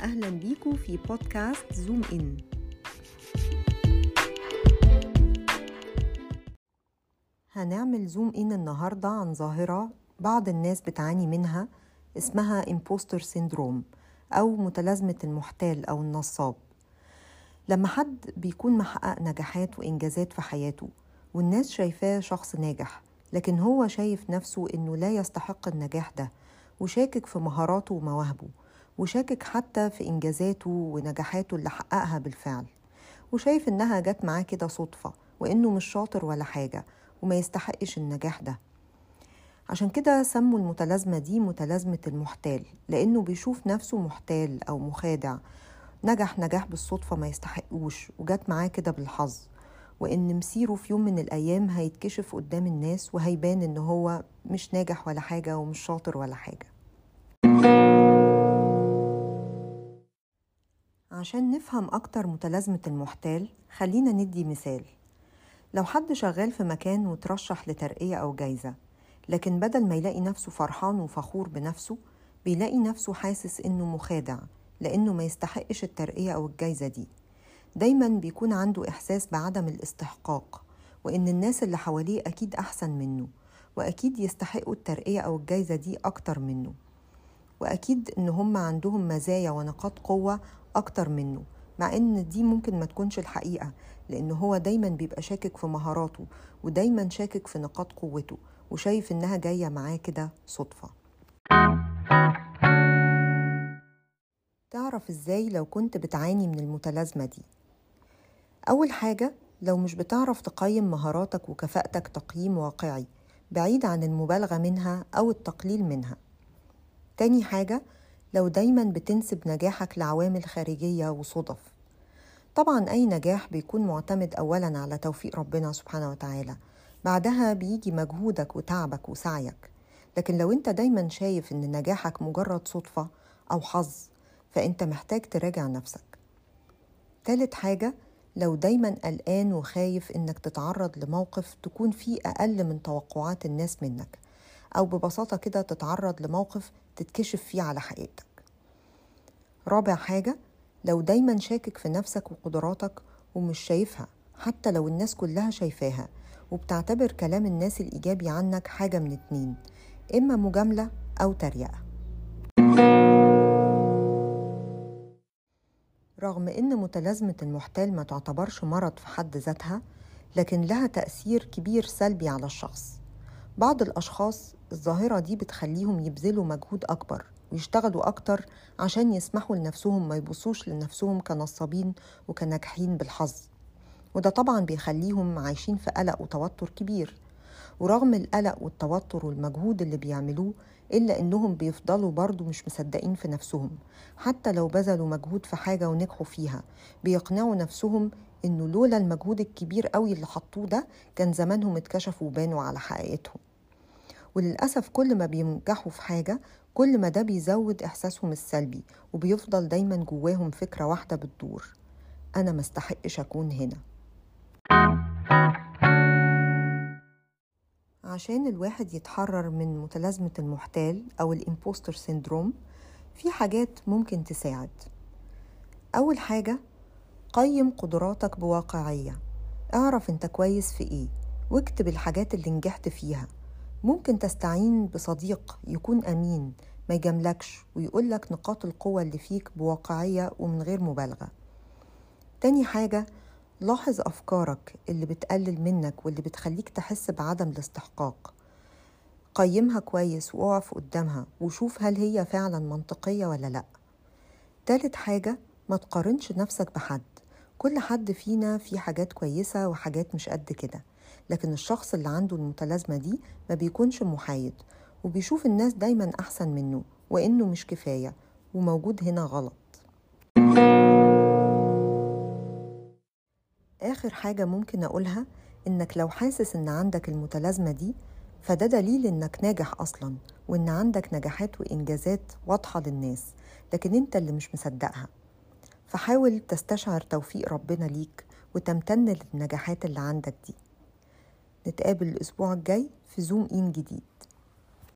أهلا بيكم في بودكاست زوم إن. هنعمل زوم إن النهاردة عن ظاهرة بعض الناس بتعاني منها اسمها imposter syndrome أو متلازمة المحتال أو النصاب. لما حد بيكون محقق نجاحات وإنجازات في حياته والناس شايفاه شخص ناجح لكن هو شايف نفسه إنه لا يستحق النجاح ده وشاكك في مهاراته ومواهبه. وشاكك حتى في إنجازاته ونجاحاته اللي حققها بالفعل. وشايف إنها جت معاه كده صدفة وإنه مش شاطر ولا حاجة وما يستحقش النجاح ده. عشان كده سموا المتلازمة دي متلازمة المحتال لأنه بيشوف نفسه محتال أو مخادع. نجح نجاح بالصدفة ما يستحقوش وجت معاه كده بالحظ. وإن مسيره في يوم من الأيام هيتكشف قدام الناس وهيبان إن هو مش ناجح ولا حاجة ومش شاطر ولا حاجة. عشان نفهم أكتر متلازمة المحتال خلينا ندي مثال. لو حد شغال في مكان وترشح لترقية أو جايزة لكن بدل ما يلاقي نفسه فرحان وفخور بنفسه بيلاقي نفسه حاسس إنه مخادع لأنه ما يستحقش الترقية أو الجايزة دي. دايما بيكون عنده إحساس بعدم الاستحقاق وإن الناس اللي حواليه أكيد أحسن منه وأكيد يستحقوا الترقية أو الجايزة دي أكتر منه. وأكيد إن هم عندهم مزايا ونقاط قوة أكتر منه مع إن دي ممكن ما تكونش الحقيقة لأن هو دايما بيبقى شاكك في مهاراته ودايما شاكك في نقاط قوته وشايف إنها جاية معاه كده صدفة. تعرف إزاي لو كنت بتعاني من المتلازمة دي؟ أول حاجة لو مش بتعرف تقيم مهاراتك وكفاءتك تقييم واقعي بعيد عن المبالغة منها أو التقليل منها. تاني حاجة لو دايما بتنسب نجاحك لعوامل خارجية وصدف. طبعا أي نجاح بيكون معتمد أولا على توفيق ربنا سبحانه وتعالى. بعدها بيجي مجهودك وتعبك وسعيك. لكن لو أنت دايما شايف إن نجاحك مجرد صدفة أو حظ فأنت محتاج تراجع نفسك. تالت حاجة لو دايما قلقان وخايف إنك تتعرض لموقف تكون فيه أقل من توقعات الناس منك. أو ببساطة كده تتعرض لموقف تتكشف فيه على حقيقتك. رابع حاجة لو دايما شاكك في نفسك وقدراتك ومش شايفها حتى لو الناس كلها شايفاها وبتعتبر كلام الناس الإيجابي عنك حاجة من اتنين إما مجاملة أو تريقة. رغم إن متلازمة المحتال ما تعتبرش مرض في حد ذاتها لكن لها تأثير كبير سلبي على الشخص. بعض الأشخاص الظاهرة دي بتخليهم يبذلوا مجهود أكبر ويشتغلوا أكتر عشان يسمحوا لنفسهم ما يبصوش لنفسهم كنصابين وكناجحين بالحظ. وده طبعا بيخليهم عايشين في قلق وتوتر كبير. ورغم القلق والتوتر والمجهود اللي بيعملوه إلا إنهم بيفضلوا برضو مش مصدقين في نفسهم. حتى لو بذلوا مجهود في حاجة ونجحوا فيها بيقنعوا نفسهم إنه لولا المجهود الكبير قوي اللي حطوه ده كان زمانهم اتكشفوا وبانوا على حقيقتهم. وللأسف كل ما بينجحوا في حاجة كل ما ده بيزود إحساسهم السلبي وبيفضل دايما جواهم فكرة واحدة بتدور أنا مستحقش أكون هنا. عشان الواحد يتحرر من متلازمة المحتال أو ال imposter syndrome في حاجات ممكن تساعد. أول حاجة قيم قدراتك بواقعية. اعرف أنت كويس في إيه واكتب الحاجات اللي نجحت فيها. ممكن تستعين بصديق يكون أمين ما يجاملكش ويقولك نقاط القوة اللي فيك بواقعية ومن غير مبالغة. تاني حاجة لاحظ أفكارك اللي بتقلل منك واللي بتخليك تحس بعدم الاستحقاق. قيمها كويس وقف قدامها وشوف هل هي فعلا منطقية ولا لأ. تالت حاجة ما تقارنش نفسك بحد. كل حد فينا فيه حاجات كويسة وحاجات مش قد كده. لكن الشخص اللي عنده المتلازمة دي ما بيكونش محايد وبيشوف الناس دايما أحسن منه وإنه مش كفاية وموجود هنا غلط. آخر حاجة ممكن أقولها إنك لو حاسس إن عندك المتلازمة دي فده دليل إنك ناجح أصلا وإن عندك نجاحات وإنجازات واضحة للناس لكن أنت اللي مش مصدقها. فحاول تستشعر توفيق ربنا ليك وتمتن للنجاحات اللي عندك دي. نتقابل الأسبوع الجاي في زوم إن جديد.